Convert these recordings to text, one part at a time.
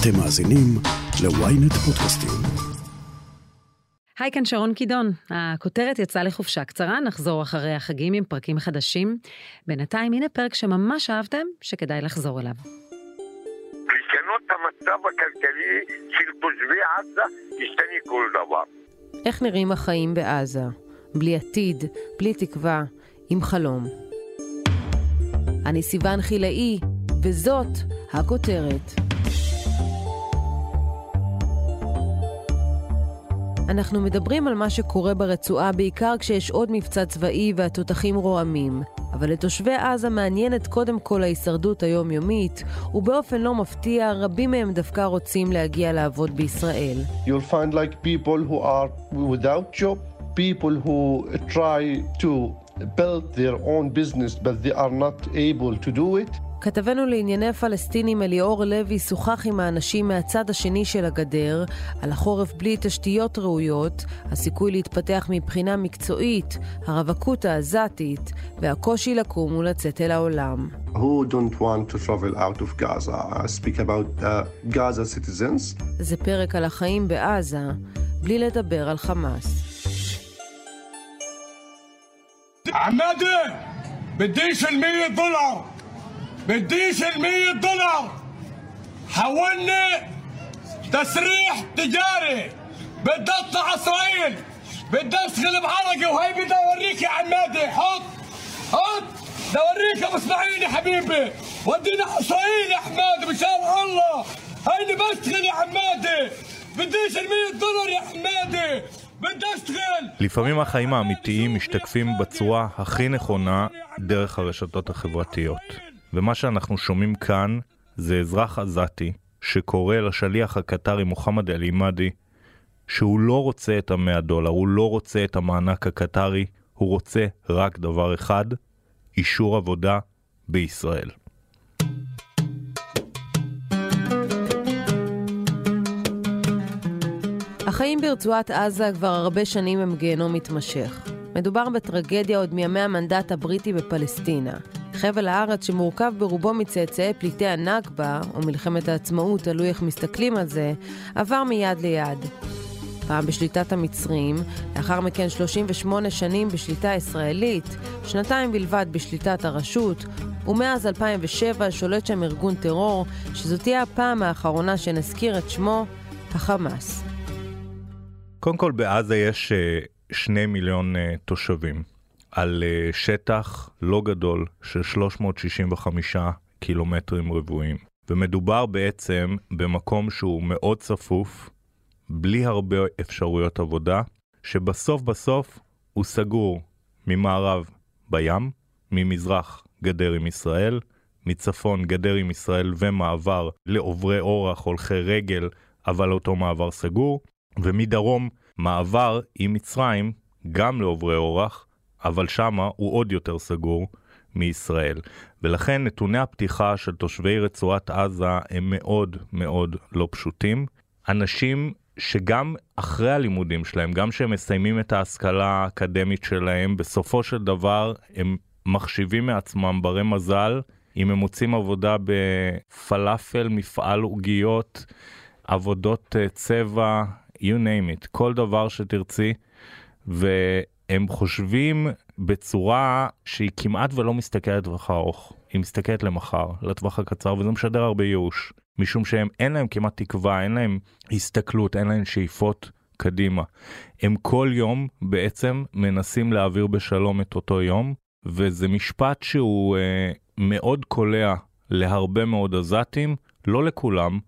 אתם מאזינים ל-ynet פודקאסטים. היי, כאן שרון קידון. הכותרת יצאה לחופשה קצרה, נחזור אחרי החגים עם פרקים חדשים. בינתיים, הנה פרק שממש אהבתם, שכדאי לחזור אליו. לשנות המצב הכלכלי של תושבי עזה, ישתנה כל דבר. איך נראים החיים בעזה? בלי עתיד, בלי תקווה, עם חלום. אני סיוון חילאי, וזאת הכותרת. אנחנו מדברים על מה שקורה ברצועה בעיקר כשיש עוד מבצע צבאי והתותחים רועמים. אבל לתושבי עזה מעניינת קודם כל ההישרדות היומיומית, ובאופן לא מפתיע, רבים מהם דווקא רוצים להגיע לעבוד בישראל. You'll find like people who are without job, people who try to build their own business but they are not able to do it. כתבנו לענייני פלסטינים אליאור לוי שוחח עם האנשים מהצד השני של הגדר על החורף בלי תשתיות ראויות, הסיכוי להתפתח מבחינה מקצועית, הרווקות העזתית והקושי לקום ולצאת אל העולם. Who don't want to travel out of Gaza? I speak about uh, Gaza citizens. זה פרק על החיים בעזה, בלי לדבר על חמאס. عمادي بديش المية دولار بديش المية دولار حولني تسريح تجاري بدي اطلع اسرائيل بدي اشتغل بعرقي وهي بدي اوريك يا عمادي حط حط بدي اوريك يا ابو اسماعيل يا حبيبي ودينا اسرائيل يا حمادي مشان الله هيني بشتغل يا حمادي بديش المية دولار يا حمادي بدي اشتغل לפעמים החיים האמיתיים משתקפים בצורה הכי נכונה דרך הרשתות החברתיות. ומה שאנחנו שומעים כאן זה אזרח עזתי שקורא לשליח הקטרי מוחמד אל-עימאדי שהוא לא רוצה את המאה דולר, הוא לא רוצה את המענק הקטרי, הוא רוצה רק דבר אחד, אישור עבודה בישראל. החיים ברצועת עזה כבר הרבה שנים הם גיהנום מתמשך. מדובר בטרגדיה עוד מימי המנדט הבריטי בפלסטינה. חבל הארץ שמורכב ברובו מצאצאי פליטי הנכבה, או מלחמת העצמאות, תלוי איך מסתכלים על זה, עבר מיד ליד. פעם בשליטת המצרים, לאחר מכן 38 שנים בשליטה ישראלית, שנתיים בלבד בשליטת הרשות, ומאז 2007 שולט שם ארגון טרור, שזאת תהיה הפעם האחרונה שנזכיר את שמו, החמאס. קודם כל בעזה יש אה, שני מיליון אה, תושבים על אה, שטח לא גדול של 365 קילומטרים רבועים. ומדובר בעצם במקום שהוא מאוד צפוף, בלי הרבה אפשרויות עבודה, שבסוף בסוף הוא סגור ממערב בים, ממזרח גדר עם ישראל, מצפון גדר עם ישראל ומעבר לעוברי אורח, הולכי רגל, אבל אותו מעבר סגור, ומדרום מעבר עם מצרים גם לעוברי אורח, אבל שמה הוא עוד יותר סגור מישראל. ולכן נתוני הפתיחה של תושבי רצועת עזה הם מאוד מאוד לא פשוטים. אנשים שגם אחרי הלימודים שלהם, גם כשהם מסיימים את ההשכלה האקדמית שלהם, בסופו של דבר הם מחשיבים מעצמם ברי מזל אם הם מוצאים עבודה בפלאפל, מפעל עוגיות, עבודות אה, צבע, you name it, כל דבר שתרצי, והם חושבים בצורה שהיא כמעט ולא מסתכלת לטווח הארוך, היא מסתכלת למחר, לטווח הקצר, וזה משדר הרבה ייאוש, משום שהם אין להם כמעט תקווה, אין להם הסתכלות, אין להם שאיפות קדימה. הם כל יום בעצם מנסים להעביר בשלום את אותו יום, וזה משפט שהוא אה, מאוד קולע להרבה מאוד עזתים, לא לכולם,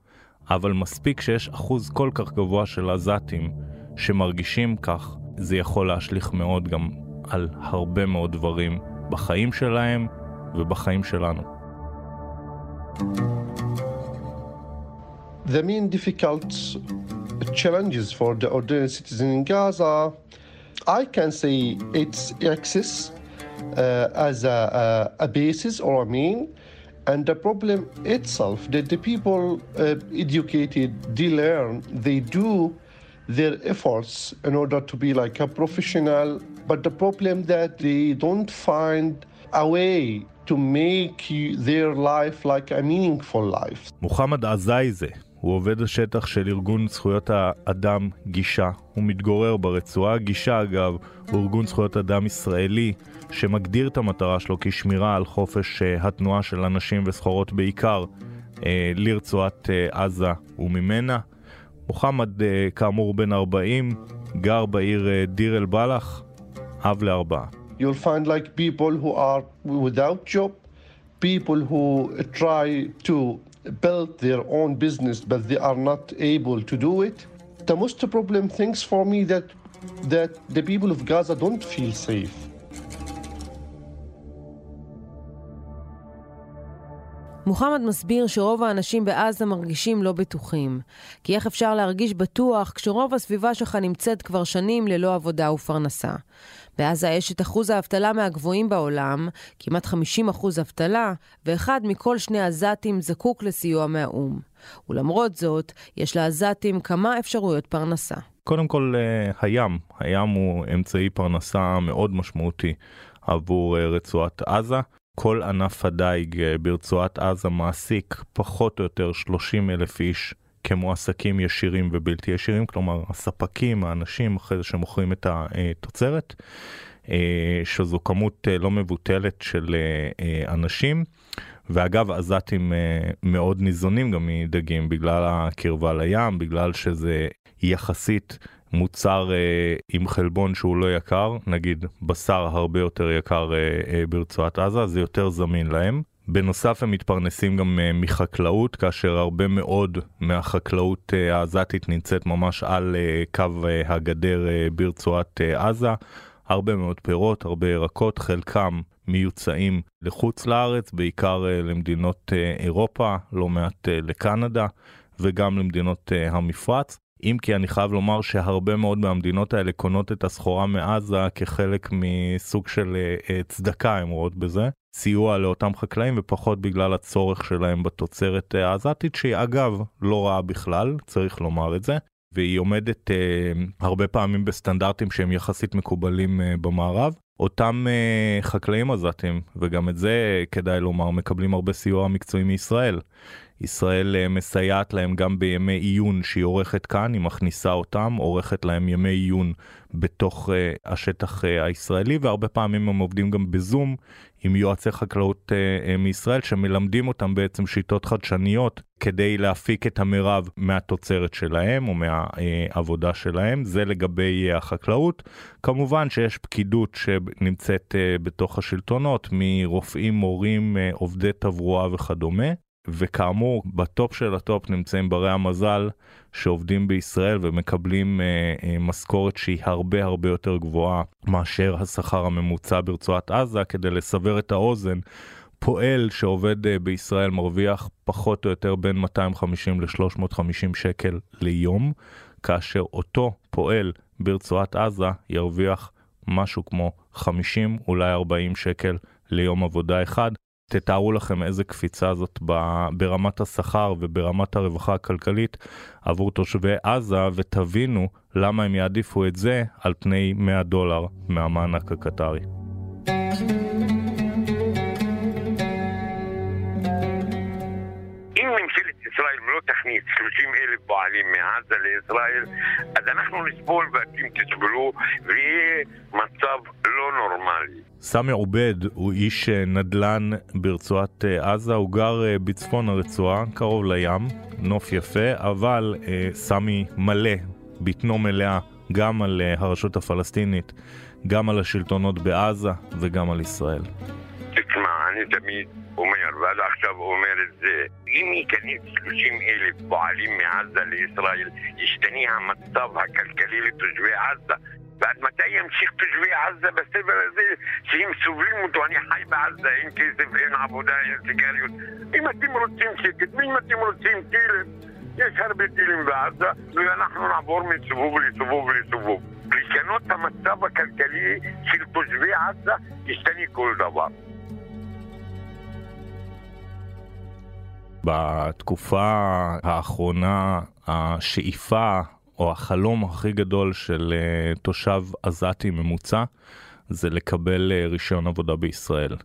אבל מספיק שיש אחוז כל כך גבוה של עזתים שמרגישים כך, זה יכול להשליך מאוד גם על הרבה מאוד דברים בחיים שלהם ובחיים שלנו. The main difficult challenges for the ordinary citizen in Gaza, I can say it's access uh, as a, a, a basis or a mean, and the problem itself that the people uh, educated, they learn, they do their efforts in order to be like a professional, but the problem that they don't find a way to make their life like a meaningful life. מוחמד עזאי זה, הוא עובד השטח של ארגון זכויות האדם גישה. הוא מתגורר ברצועה. גישה, אגב, הוא ארגון זכויות אדם ישראלי שמגדיר את המטרה שלו כשמירה על חופש אה, התנועה של אנשים וסחורות בעיקר אה, לרצועת אה, עזה וממנה. מוחמד, אה, כאמור, בן 40, גר בעיר אה, דיר אל-בלח, אב לארבעה. You'll find like people who are without job, people who try to build their own business but they are not able to do it. The most problem things for me that that the people of Gaza don't feel safe. מוחמד מסביר שרוב האנשים בעזה מרגישים לא בטוחים. כי איך אפשר להרגיש בטוח כשרוב הסביבה שלך נמצאת כבר שנים ללא עבודה ופרנסה? בעזה יש את אחוז האבטלה מהגבוהים בעולם, כמעט 50 אחוז אבטלה, ואחד מכל שני עזתים זקוק לסיוע מהאו"ם. ולמרות זאת, יש לעזתים כמה אפשרויות פרנסה. קודם כל, אה, הים. הים הוא אמצעי פרנסה מאוד משמעותי עבור אה, רצועת עזה. כל ענף הדייג אה, ברצועת עזה מעסיק פחות או יותר 30 אלף איש כמועסקים ישירים ובלתי ישירים, כלומר הספקים, האנשים אחרי זה שמוכרים את התוצרת, אה, שזו כמות אה, לא מבוטלת של אנשים. ואגב, עזתים מאוד ניזונים גם מדגים בגלל הקרבה לים, בגלל שזה יחסית מוצר אה, עם חלבון שהוא לא יקר, נגיד בשר הרבה יותר יקר אה, אה, ברצועת עזה, זה יותר זמין להם. בנוסף הם מתפרנסים גם אה, מחקלאות, כאשר הרבה מאוד מהחקלאות אה, העזתית נמצאת ממש על אה, קו אה, הגדר אה, ברצועת אה, עזה. הרבה מאוד פירות, הרבה ירקות, חלקם מיוצאים לחוץ לארץ, בעיקר אה, למדינות אה, אירופה, לא מעט אה, לקנדה וגם למדינות אה, המפרץ. אם כי אני חייב לומר שהרבה מאוד מהמדינות האלה קונות את הסחורה מעזה כחלק מסוג של אה, צדקה, הם רואות בזה. סיוע לאותם חקלאים ופחות בגלל הצורך שלהם בתוצרת אה, העזתית, שהיא אגב לא רעה בכלל, צריך לומר את זה. והיא עומדת אה, הרבה פעמים בסטנדרטים שהם יחסית מקובלים אה, במערב. אותם אה, חקלאים עזתים, וגם את זה כדאי לומר, מקבלים הרבה סיוע מקצועי מישראל. ישראל אה, מסייעת להם גם בימי עיון שהיא עורכת כאן, היא מכניסה אותם, עורכת להם ימי עיון בתוך uh, השטח uh, הישראלי, והרבה פעמים הם עובדים גם בזום עם יועצי חקלאות uh, uh, מישראל, שמלמדים אותם בעצם שיטות חדשניות כדי להפיק את המרב מהתוצרת שלהם או מהעבודה שלהם. זה לגבי uh, החקלאות. כמובן שיש פקידות שנמצאת בתוך השלטונות, מרופאים, מורים, עובדי תברואה וכדומה. וכאמור, ב top של ה top נמצאים ברי המזל שעובדים בישראל ומקבלים אה, אה, משכורת שהיא הרבה הרבה יותר גבוהה מאשר השכר הממוצע ברצועת עזה. כדי לסבר את האוזן, פועל שעובד אה, בישראל מרוויח פחות או יותר בין 250 ל-350 שקל ליום, כאשר אותו פועל ברצועת עזה ירוויח משהו כמו 50 אולי 40 שקל ליום עבודה אחד. תתארו לכם איזה קפיצה זאת ברמת השכר וברמת הרווחה הכלכלית עבור תושבי עזה, ותבינו למה הם יעדיפו את זה על פני 100 דולר מהמענק הקטרי. ישראל לא תכניס 30 אלף פועלים מעזה לישראל, אז אנחנו נסבול ואתם תסבלו, ויהיה מצב לא נורמלי. סמי עובד הוא איש אה, נדל"ן ברצועת אה, עזה, הוא גר אה, בצפון הרצועה, קרוב לים, נוף יפה, אבל סמי מלא, בטנו מלאה, גם על הרשות הפלסטינית, גם על השלטונות בעזה וגם על ישראל. תשמע, אני תמיד אומר, ועד עכשיו אומר את זה, אם ייכנס 30 אלף פועלים מעזה לישראל, ישתנה המצב הכלכלי לתושבי עזה. ועד מתי ימשיך תושבי עזה בסבל הזה שהם סובלים אותו? אני חי בעזה, אין כסף, אין עבודה, אין סיגריות. אם אתם רוצים שקט, אם אתם רוצים טילים, יש הרבה טילים בעזה, ואנחנו נעבור מסיבוב לסיבוב לסיבוב. לשנות את המצב הכלכלי של תושבי עזה, בתקופה האחרונה השאיפה או החלום הכי גדול של uh, תושב עזתי ממוצע זה לקבל uh, רישיון עבודה בישראל.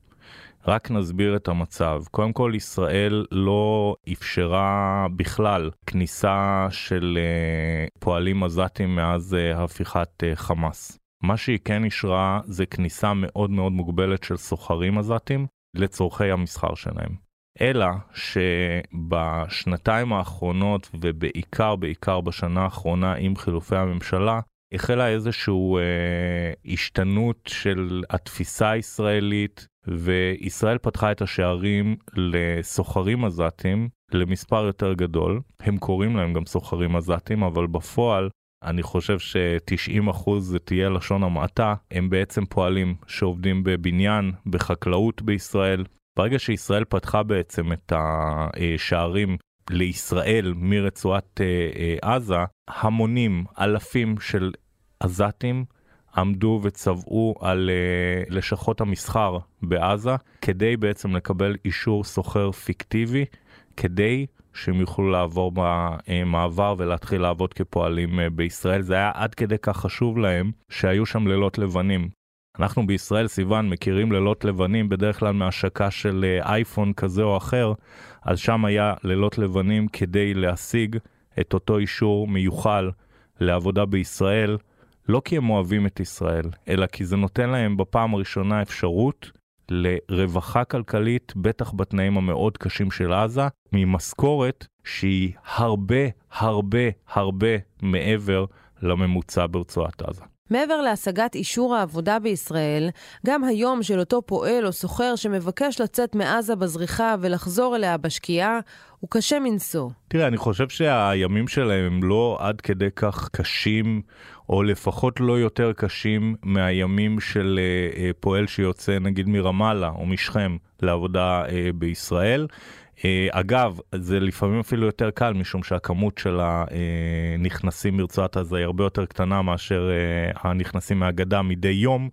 רק נסביר את המצב. קודם כל, ישראל לא אפשרה בכלל כניסה של uh, פועלים עזתים מאז הפיכת חמאס. מה שהיא כן אישרה זה כניסה מאוד מאוד מוגבלת של סוחרים עזתים לצורכי המסחר שלהם. אלא שבשנתיים האחרונות ובעיקר בעיקר בשנה האחרונה עם חילופי הממשלה החלה איזושהי אה, השתנות של התפיסה הישראלית וישראל פתחה את השערים לסוחרים עזתים למספר יותר גדול. הם קוראים להם גם סוחרים עזתים אבל בפועל אני חושב ש-90% זה תהיה לשון המעטה, הם בעצם פועלים שעובדים בבניין, בחקלאות בישראל. ברגע שישראל פתחה בעצם את השערים לישראל מרצועת אה, אה, עזה, המונים, אלפים של עזתים עמדו וצבעו על uh, לשכות המסחר בעזה כדי בעצם לקבל אישור סוחר פיקטיבי כדי שהם יוכלו לעבור במעבר ולהתחיל לעבוד כפועלים בישראל. זה היה עד כדי כך חשוב להם שהיו שם לילות לבנים. אנחנו בישראל, סיוון, מכירים לילות לבנים בדרך כלל מהשקה של uh, אייפון כזה או אחר, אז שם היה לילות לבנים כדי להשיג את אותו אישור מיוחל לעבודה בישראל. לא כי הם אוהבים את ישראל, אלא כי זה נותן להם בפעם הראשונה אפשרות לרווחה כלכלית, בטח בתנאים המאוד קשים של עזה, ממשכורת שהיא הרבה הרבה הרבה מעבר לממוצע ברצועת עזה. מעבר להשגת אישור העבודה בישראל, גם היום של אותו פועל או סוחר שמבקש לצאת מעזה בזריחה ולחזור אליה בשקיעה, הוא קשה מנשוא. תראה, אני חושב שהימים שלהם הם לא עד כדי כך קשים, או לפחות לא יותר קשים מהימים של uh, uh, פועל שיוצא נגיד מרמאללה או משכם לעבודה uh, בישראל. Uh, אגב, זה לפעמים אפילו יותר קל, משום שהכמות של הנכנסים מרצועת עזה היא הרבה יותר קטנה מאשר uh, הנכנסים מהגדה מדי יום,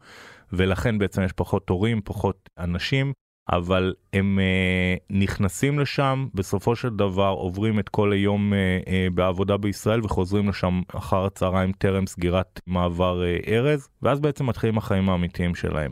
ולכן בעצם יש פחות תורים, פחות אנשים. אבל הם אה, נכנסים לשם, בסופו של דבר עוברים את כל היום אה, אה, בעבודה בישראל וחוזרים לשם אחר הצהריים טרם סגירת מעבר אה, ארז, ואז בעצם מתחילים החיים האמיתיים שלהם.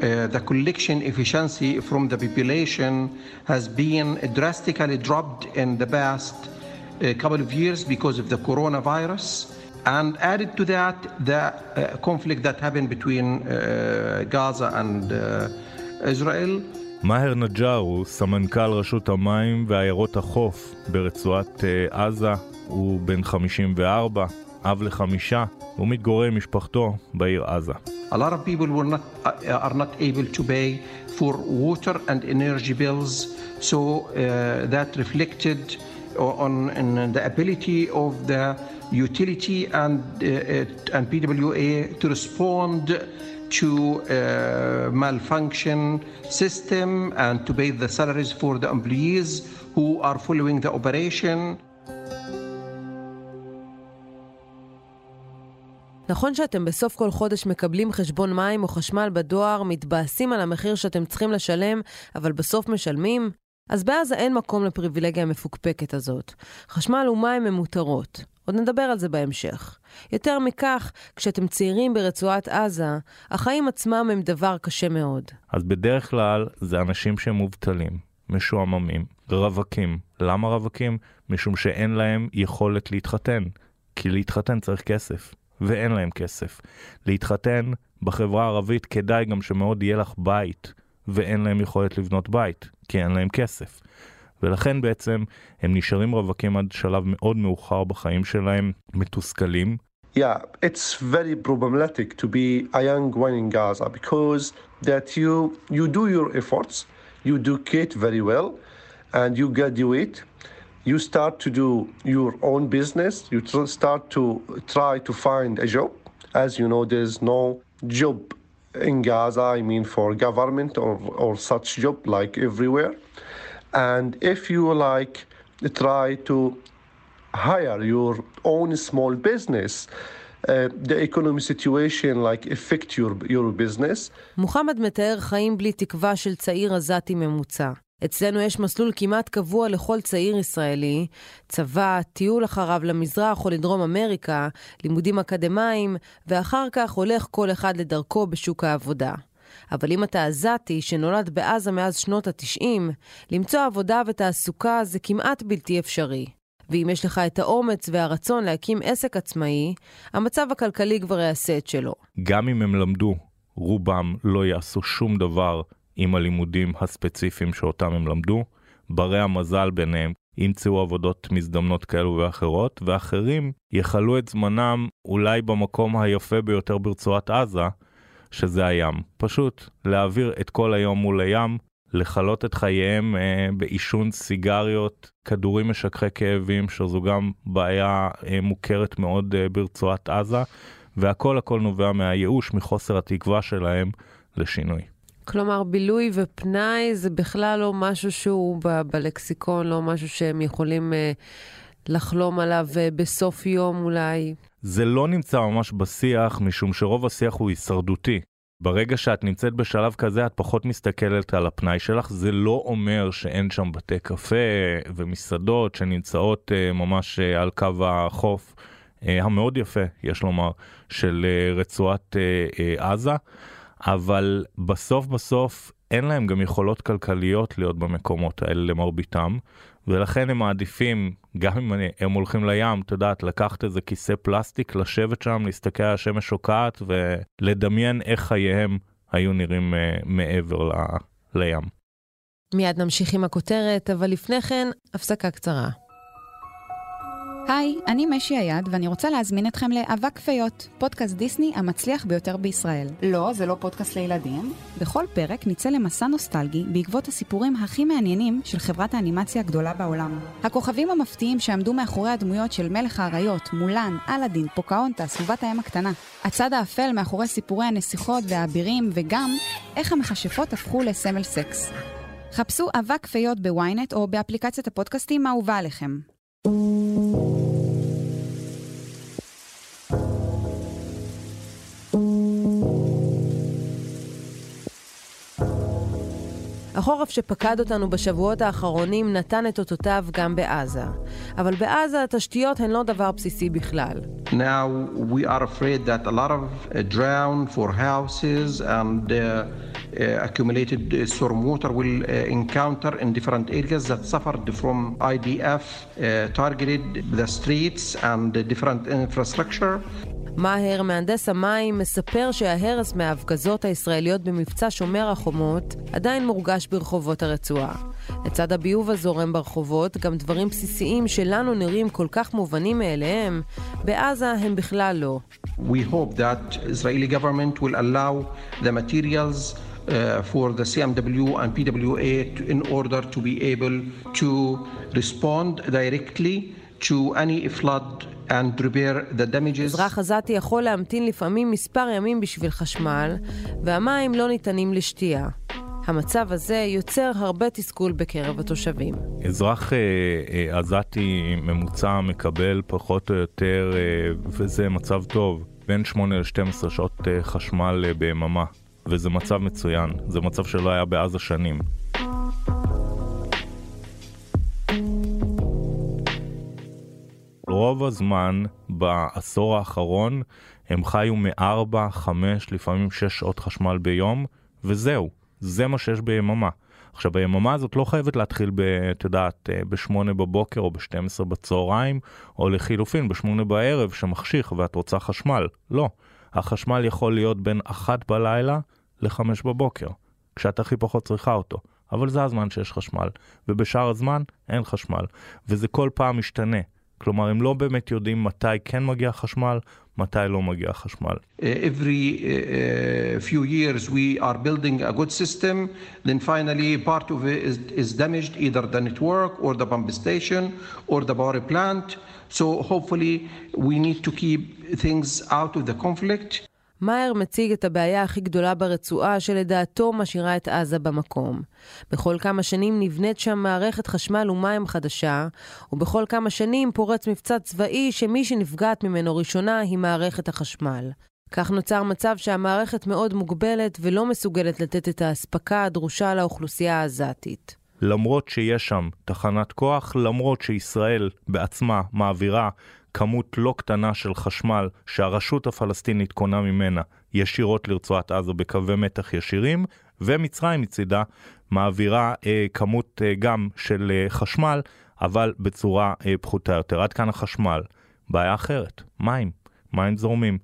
Uh, the collection efficiency from the population has been drastically dropped in the past uh, couple of years because of the coronavirus. And added to that, the uh, conflict that happened between uh, Gaza and uh, Israel. מאהר נג'אר הוא סמנכ"ל רשות המים ועיירות החוף ברצועת עזה, הוא בן 54, אב לחמישה, הוא מתגורר עם משפחתו בעיר עזה. A lot of people were not, are not able to pay for water and energy bills, so uh, that reflected on, on the ability of the utility and, uh, and PWA to respond to uh, malfunction system and to pay the salaries for the employees who are following the operation. נכון שאתם בסוף כל חודש מקבלים חשבון מים או חשמל בדואר, מתבאסים על המחיר שאתם צריכים לשלם, אבל בסוף משלמים? אז בעזה אין מקום לפריבילגיה המפוקפקת הזאת. חשמל ומים הם מותרות. עוד נדבר על זה בהמשך. יותר מכך, כשאתם צעירים ברצועת עזה, החיים עצמם הם דבר קשה מאוד. אז בדרך כלל זה אנשים שהם מובטלים, משועממים, רווקים. למה רווקים? משום שאין להם יכולת להתחתן. כי להתחתן צריך כסף, ואין להם כסף. להתחתן בחברה הערבית כדאי גם שמאוד יהיה לך בית, ואין להם יכולת לבנות בית, כי אין להם כסף. ולכן בעצם הם נשארים רווקים עד שלב מאוד מאוחר בחיים שלהם, מתוסכלים. Yeah, it's very problematic to be a young one in Gaza because that you you do your efforts, you educate very well, and you graduate. You start to do your own business. You start to try to find a job. As you know, there's no job in Gaza. I mean, for government or or such job like everywhere. And if you like try to hire your own small business, uh, the economic situation like affect your, your business. מוחמד מתאר חיים בלי תקווה של צעיר עזתי ממוצע. אצלנו יש מסלול כמעט קבוע לכל צעיר ישראלי, צבא, טיול אחריו למזרח או לדרום אמריקה, לימודים אקדמיים, ואחר כך הולך כל אחד לדרכו בשוק העבודה. אבל אם אתה עזתי שנולד בעזה מאז שנות ה-90, למצוא עבודה ותעסוקה זה כמעט בלתי אפשרי. ואם יש לך את האומץ והרצון להקים עסק עצמאי, המצב הכלכלי כבר יעשה את שלו. גם אם הם למדו, רובם לא יעשו שום דבר עם הלימודים הספציפיים שאותם הם למדו. ברי המזל ביניהם ימצאו עבודות מזדמנות כאלו ואחרות, ואחרים יכלו את זמנם אולי במקום היפה ביותר ברצועת עזה, שזה הים. פשוט להעביר את כל היום מול הים, לכלות את חייהם אה, בעישון סיגריות, כדורים משככי כאבים, שזו גם בעיה אה, מוכרת מאוד אה, ברצועת עזה, והכל הכל נובע מהייאוש, מחוסר התקווה שלהם לשינוי. כלומר, בילוי ופנאי זה בכלל לא משהו שהוא ב- בלקסיקון, לא משהו שהם יכולים אה, לחלום עליו אה, בסוף יום אולי. זה לא נמצא ממש בשיח, משום שרוב השיח הוא הישרדותי. ברגע שאת נמצאת בשלב כזה, את פחות מסתכלת על הפנאי שלך. זה לא אומר שאין שם בתי קפה ומסעדות שנמצאות uh, ממש uh, על קו החוף uh, המאוד יפה, יש לומר, של uh, רצועת עזה, אבל בסוף בסוף אין להם גם יכולות כלכליות להיות במקומות האלה למרביתם, ולכן הם מעדיפים, גם אם הם הולכים לים, את יודעת, לקחת איזה כיסא פלסטיק, לשבת שם, להסתכל על השמש שוקעת ולדמיין איך חייהם היו נראים uh, מעבר ל, לים. מיד נמשיך עם הכותרת, אבל לפני כן, הפסקה קצרה. היי, אני משי היד, ואני רוצה להזמין אתכם לאבק פיות, פודקאסט דיסני המצליח ביותר בישראל. לא, זה לא פודקאסט לילדים. בכל פרק נצא למסע נוסטלגי בעקבות הסיפורים הכי מעניינים של חברת האנימציה הגדולה בעולם. הכוכבים המפתיעים שעמדו מאחורי הדמויות של מלך האריות, מולן, אלאדין, פוקהונטס, ובת הים הקטנה. הצד האפל מאחורי סיפורי הנסיכות והאבירים, וגם איך המכשפות הפכו לסמל סקס. חפשו אבק פיות בוויינט או באפליקציית הפודקאסטים האהובה עליכם. החורף שפקד אותנו בשבועות האחרונים נתן את אותותיו גם בעזה. אבל בעזה התשתיות הן לא דבר בסיסי בכלל. Uh, uh, uh, uh, uh, uh. מאהר, מהנדס המים, מספר שההרס מההפגזות הישראליות במבצע שומר החומות עדיין מורגש ברחובות הרצועה. לצד הביוב הזורם ברחובות, גם דברים בסיסיים שלנו נראים כל כך מובנים מאליהם, בעזה הם בכלל לא. We hope that Israeli government will allow the materials uh, for the CMW and PWA to, in order to be able to respond directly to any flood and repair the damages. אזרח עזתי יכול להמתין לפעמים מספר ימים בשביל חשמל, והמים לא ניתנים לשתייה. המצב הזה יוצר הרבה תסכול בקרב התושבים. אזרח אה, אה, עזתי ממוצע מקבל פחות או יותר, אה, וזה מצב טוב, בין 8 ל-12 שעות אה, חשמל אה, ביממה, וזה מצב מצוין, זה מצב שלא היה בעזה שנים. רוב הזמן בעשור האחרון הם חיו מ-4, 5, לפעמים 6 שעות חשמל ביום, וזהו, זה מה שיש ביממה. עכשיו, היממה הזאת לא חייבת להתחיל, את יודעת, ב-8 בבוקר או ב-12 בצהריים, או לחילופין ב-8 בערב שמחשיך ואת רוצה חשמל. לא. החשמל יכול להיות בין 1 בלילה ל-5 בבוקר, כשאת הכי פחות צריכה אותו. אבל זה הזמן שיש חשמל, ובשאר הזמן אין חשמל, וזה כל פעם משתנה. כלומר, הם לא באמת יודעים מתי כן מגיע חשמל, מתי לא מגיע חשמל. Uh, every uh, uh, few years we are building a good system, then finally part of it is, is damaged, either the network or the pump station or the power plant. So hopefully we need to keep things out of the conflict. מאייר מציג את הבעיה הכי גדולה ברצועה שלדעתו משאירה את עזה במקום. בכל כמה שנים נבנית שם מערכת חשמל ומים חדשה, ובכל כמה שנים פורץ מבצע צבאי שמי שנפגעת ממנו ראשונה היא מערכת החשמל. כך נוצר מצב שהמערכת מאוד מוגבלת ולא מסוגלת לתת את האספקה הדרושה לאוכלוסייה העזתית. למרות שיש שם תחנת כוח, למרות שישראל בעצמה מעבירה כמות לא קטנה של חשמל שהרשות הפלסטינית קונה ממנה ישירות לרצועת עזה בקווי מתח ישירים, ומצרים מצידה מעבירה אה, כמות אה, גם של אה, חשמל, אבל בצורה אה, פחותה יותר. עד כאן החשמל. בעיה אחרת, מים, מים זורמים.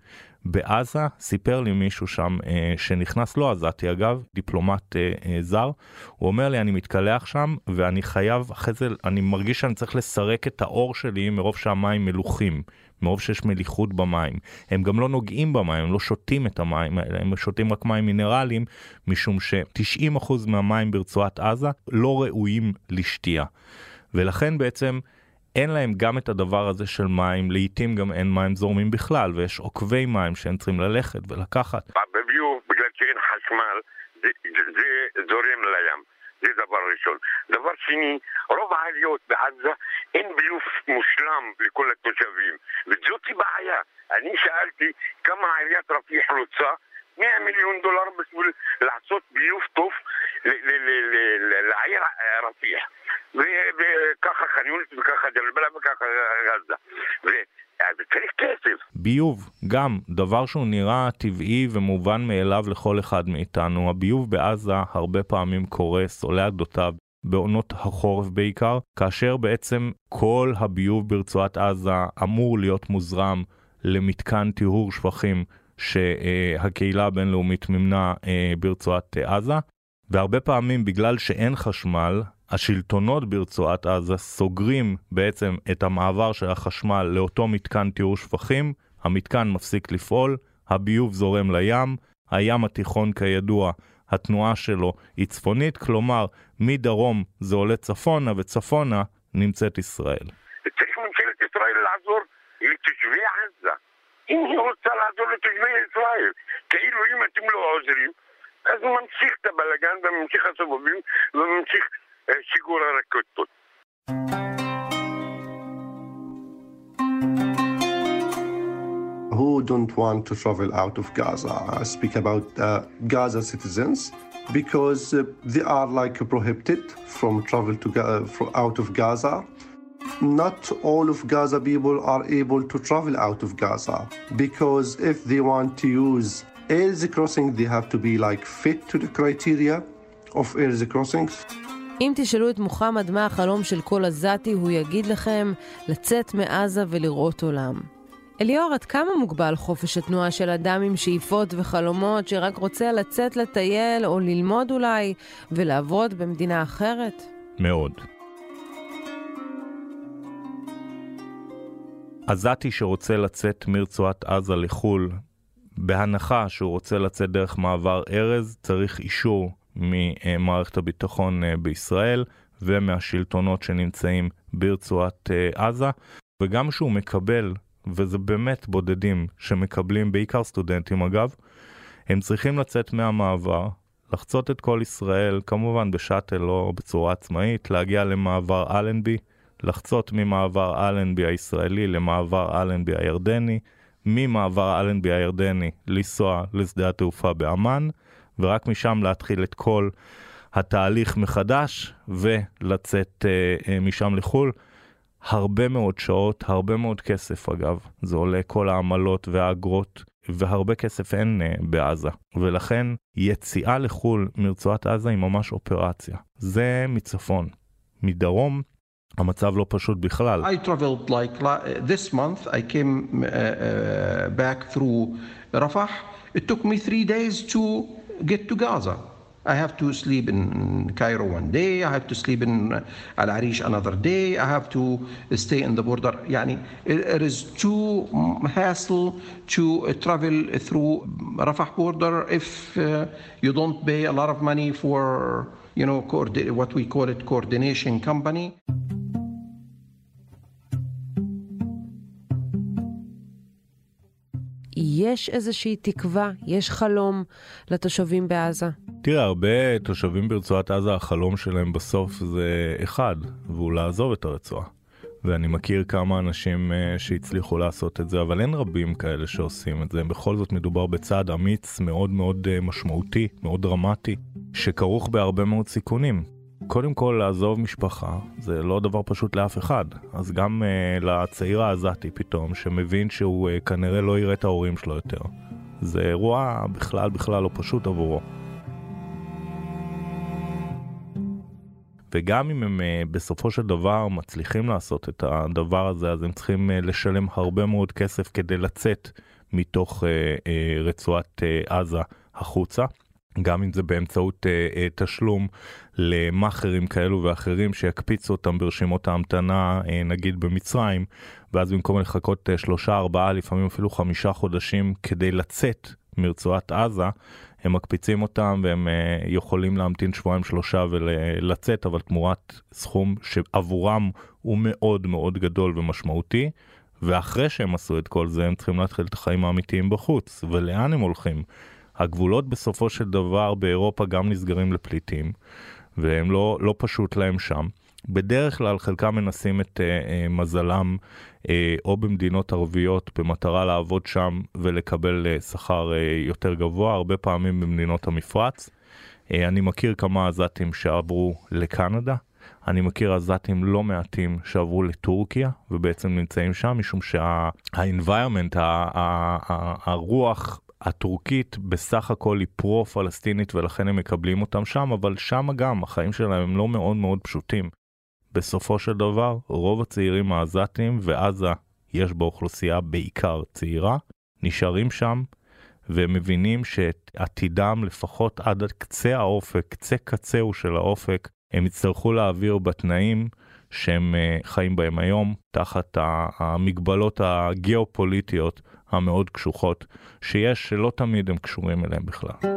בעזה סיפר לי מישהו שם אה, שנכנס, לא עזתי אגב, דיפלומט אה, אה, זר, הוא אומר לי אני מתקלח שם ואני חייב אחרי זה, אני מרגיש שאני צריך לסרק את האור שלי מרוב שהמים מלוכים, מרוב שיש מליחות במים. הם גם לא נוגעים במים, הם לא שותים את המים האלה, הם שותים רק מים מינרליים, משום ש-90% מהמים ברצועת עזה לא ראויים לשתייה. ולכן בעצם אין להם גם את הדבר הזה של מים, לעיתים גם אין מים זורמים בכלל, ויש עוקבי מים שהם צריכים ללכת ולקחת. בביוב, בגלל שאין חשמל, זה, זה, זה זורם לים. זה דבר ראשון. דבר שני, רוב העליות בעזה אין ביוב מושלם לכל התושבים, וזאת בעיה. אני שאלתי כמה עיריית רפיח רוצה 100 מיליון דולר בשביל לעשות ביוב טוב לעיר רפיח. וככה חניונית וככה דלבלה וככה עזה. וצריך כסף. ביוב, גם דבר שהוא נראה טבעי ומובן מאליו לכל אחד מאיתנו. הביוב בעזה הרבה פעמים קורס, עולה גדותיו. בעונות החורף בעיקר, כאשר בעצם כל הביוב ברצועת עזה אמור להיות מוזרם למתקן טיהור שפכים שהקהילה הבינלאומית מימנה אה, ברצועת עזה, והרבה פעמים בגלל שאין חשמל, השלטונות ברצועת עזה סוגרים בעצם את המעבר של החשמל לאותו מתקן טיהור שפכים, המתקן מפסיק לפעול, הביוב זורם לים, הים התיכון כידוע, התנועה שלו היא צפונית, כלומר מדרום זה עולה צפונה וצפונה נמצאת ישראל. צריך ממשלת ישראל לעזור לתושבי עזה. אם היא רוצה לעזור לתושבי ישראל, כאילו אם אתם לא עוזרים, אז הוא ממשיך את הבלאגן וממשיך הסובבים וממשיך שיגור הרקטות. Who don't want to travel out of Gaza? I speak about uh, Gaza citizens because uh, they are like prohibited from travel to uh, out of Gaza. Not all of Gaza people are able to travel out of Gaza because if they want to use air crossing, they have to be like fit to the criteria of air crossings. אם תשאלו את מוחמד מה החלום של כל עזתי, הוא יגיד לכם לצאת מעזה ולראות עולם. אליאור, עד כמה מוגבל חופש התנועה של אדם עם שאיפות וחלומות שרק רוצה לצאת לטייל או ללמוד אולי ולעבוד במדינה אחרת? מאוד. עזתי שרוצה לצאת מרצועת עזה לחו"ל, בהנחה שהוא רוצה לצאת דרך מעבר ארז, צריך אישור ממערכת הביטחון אה, בישראל ומהשלטונות שנמצאים ברצועת אה, עזה, וגם שהוא מקבל, וזה באמת בודדים שמקבלים, בעיקר סטודנטים אגב, הם צריכים לצאת מהמעבר, לחצות את כל ישראל, כמובן בשאטל או בצורה עצמאית, להגיע למעבר אלנבי, לחצות ממעבר אלנבי הישראלי למעבר אלנבי הירדני, ממעבר אלנבי הירדני לנסוע לשדה התעופה באמ"ן, ורק משם להתחיל את כל התהליך מחדש ולצאת אה, אה, משם לחו"ל. הרבה מאוד שעות, הרבה מאוד כסף אגב, זה עולה כל העמלות והאגרות, והרבה כסף אין אה, בעזה, ולכן יציאה לחו"ל מרצועת עזה היא ממש אופרציה. זה מצפון. מדרום המצב לא פשוט בכלל. I traveled like this month, I came uh, uh, back through Rafah. It took me three days to get to Gaza. I have to sleep in Cairo one day, I have to sleep in Al Arish another day, I have to stay in the border. Yani, it is too hassle to travel through Rafah border if uh, you don't pay a lot of money for, you know, what we call it coordination company. יש איזושהי תקווה, יש חלום לתושבים בעזה? תראה, הרבה תושבים ברצועת עזה, החלום שלהם בסוף זה אחד, והוא לעזוב את הרצועה. ואני מכיר כמה אנשים uh, שהצליחו לעשות את זה, אבל אין רבים כאלה שעושים את זה. בכל זאת מדובר בצעד אמיץ מאוד מאוד uh, משמעותי, מאוד דרמטי, שכרוך בהרבה מאוד סיכונים. קודם כל לעזוב משפחה זה לא דבר פשוט לאף אחד, אז גם uh, לצעיר העזתי פתאום שמבין שהוא uh, כנראה לא יראה את ההורים שלו יותר. זה אירוע בכלל בכלל לא פשוט עבורו. וגם אם הם uh, בסופו של דבר מצליחים לעשות את הדבר הזה, אז הם צריכים uh, לשלם הרבה מאוד כסף כדי לצאת מתוך uh, uh, רצועת uh, עזה החוצה. גם אם זה באמצעות uh, uh, תשלום למאכערים כאלו ואחרים שיקפיצו אותם ברשימות ההמתנה, uh, נגיד במצרים, ואז במקום לחכות uh, שלושה, ארבעה, לפעמים אפילו חמישה חודשים כדי לצאת מרצועת עזה, הם מקפיצים אותם והם uh, יכולים להמתין שבועיים שלושה ולצאת, אבל תמורת סכום שעבורם הוא מאוד מאוד גדול ומשמעותי. ואחרי שהם עשו את כל זה, הם צריכים להתחיל את החיים האמיתיים בחוץ. ולאן הם הולכים? הגבולות בסופו של דבר באירופה גם נסגרים לפליטים, והם לא, לא פשוט להם שם. בדרך כלל חלקם מנסים את uh, uh, מזלם uh, או במדינות ערביות במטרה לעבוד שם ולקבל uh, שכר uh, יותר גבוה, הרבה פעמים במדינות המפרץ. Uh, אני מכיר כמה עזתים שעברו לקנדה, אני מכיר עזתים לא מעטים שעברו לטורקיה ובעצם נמצאים שם משום שה-environment, הרוח הטורקית בסך הכל היא פרו-פלסטינית ולכן הם מקבלים אותם שם, אבל שם גם החיים שלהם הם לא מאוד מאוד פשוטים. בסופו של דבר, רוב הצעירים העזתים, ועזה יש באוכלוסייה בעיקר צעירה, נשארים שם והם מבינים שאת עתידם לפחות עד קצה האופק, קצה קצהו של האופק, הם יצטרכו להעביר בתנאים שהם אה, חיים בהם היום, תחת המגבלות הגיאופוליטיות המאוד קשוחות שיש, שלא תמיד הם קשורים אליהם בכלל.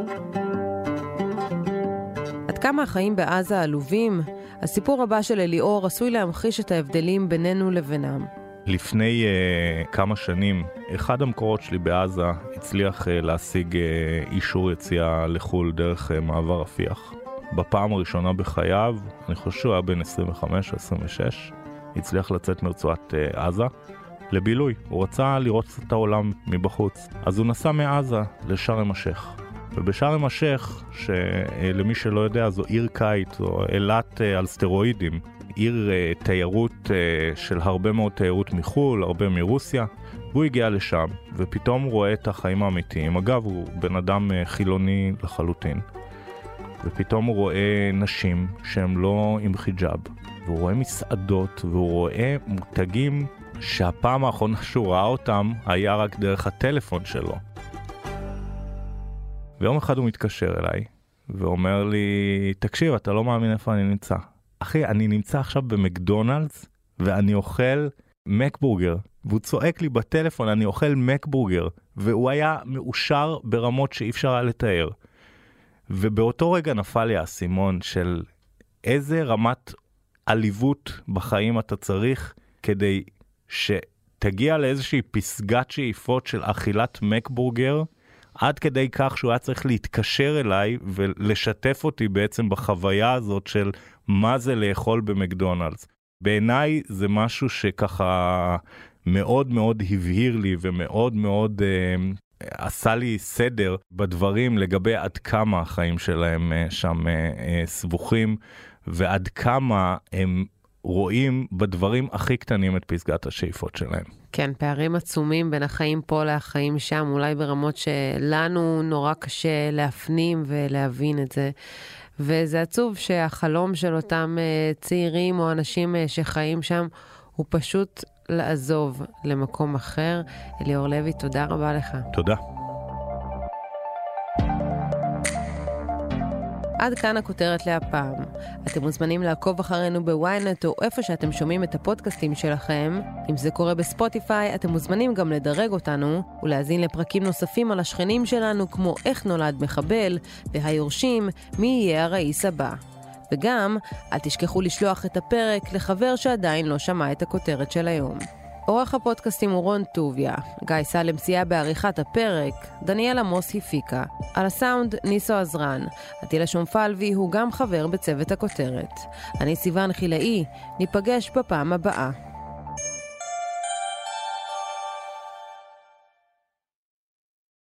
עד כמה החיים בעזה עלובים? הסיפור הבא של אליאור עשוי להמחיש את ההבדלים בינינו לבינם. לפני uh, כמה שנים, אחד המקורות שלי בעזה הצליח uh, להשיג uh, אישור יציאה לחו"ל דרך uh, מעבר רפיח. בפעם הראשונה בחייו, אני חושב שהוא היה בן 25 או 26, הצליח לצאת מרצועת uh, עזה לבילוי. הוא רצה לראות את העולם מבחוץ. אז הוא נסע מעזה לשארם א-שייח. ובשארם א-שייח, שלמי שלא יודע זו עיר קיץ, זו אילת על סטרואידים, עיר uh, תיירות uh, של הרבה מאוד תיירות מחו"ל, הרבה מרוסיה, והוא הגיע לשם, ופתאום רואה את החיים האמיתיים. אגב, הוא בן אדם חילוני לחלוטין. ופתאום הוא רואה נשים שהן לא עם חיג'אב, והוא רואה מסעדות, והוא רואה מותגים שהפעם האחרונה שהוא ראה אותם היה רק דרך הטלפון שלו. ויום אחד הוא מתקשר אליי, ואומר לי, תקשיב, אתה לא מאמין איפה אני נמצא. אחי, אני נמצא עכשיו במקדונלדס, ואני אוכל מקבורגר, והוא צועק לי בטלפון, אני אוכל מקבורגר, והוא היה מאושר ברמות שאי אפשר היה לתאר. ובאותו רגע נפל לי האסימון של איזה רמת עליבות בחיים אתה צריך כדי שתגיע לאיזושהי פסגת שאיפות של אכילת מקבורגר, עד כדי כך שהוא היה צריך להתקשר אליי ולשתף אותי בעצם בחוויה הזאת של מה זה לאכול במקדונלדס. בעיניי זה משהו שככה מאוד מאוד הבהיר לי ומאוד מאוד אה, עשה לי סדר בדברים לגבי עד כמה החיים שלהם אה, שם אה, אה, סבוכים ועד כמה הם רואים בדברים הכי קטנים את פסגת השאיפות שלהם. כן, פערים עצומים בין החיים פה לחיים שם, אולי ברמות שלנו נורא קשה להפנים ולהבין את זה. וזה עצוב שהחלום של אותם צעירים או אנשים שחיים שם הוא פשוט לעזוב למקום אחר. אליאור לוי, תודה רבה לך. תודה. עד כאן הכותרת להפעם. אתם מוזמנים לעקוב אחרינו בוויינט או איפה שאתם שומעים את הפודקאסטים שלכם. אם זה קורה בספוטיפיי, אתם מוזמנים גם לדרג אותנו ולהאזין לפרקים נוספים על השכנים שלנו כמו איך נולד מחבל והיורשים, מי יהיה הראיס הבא. וגם, אל תשכחו לשלוח את הפרק לחבר שעדיין לא שמע את הכותרת של היום. עורך הפודקאסטים הוא רון טוביה, גיא סלם סייע בעריכת הפרק, דניאל עמוס הפיקה. על הסאונד ניסו עזרן, עטילה שומפלבי הוא גם חבר בצוות הכותרת. אני סיוון חילאי, ניפגש בפעם הבאה.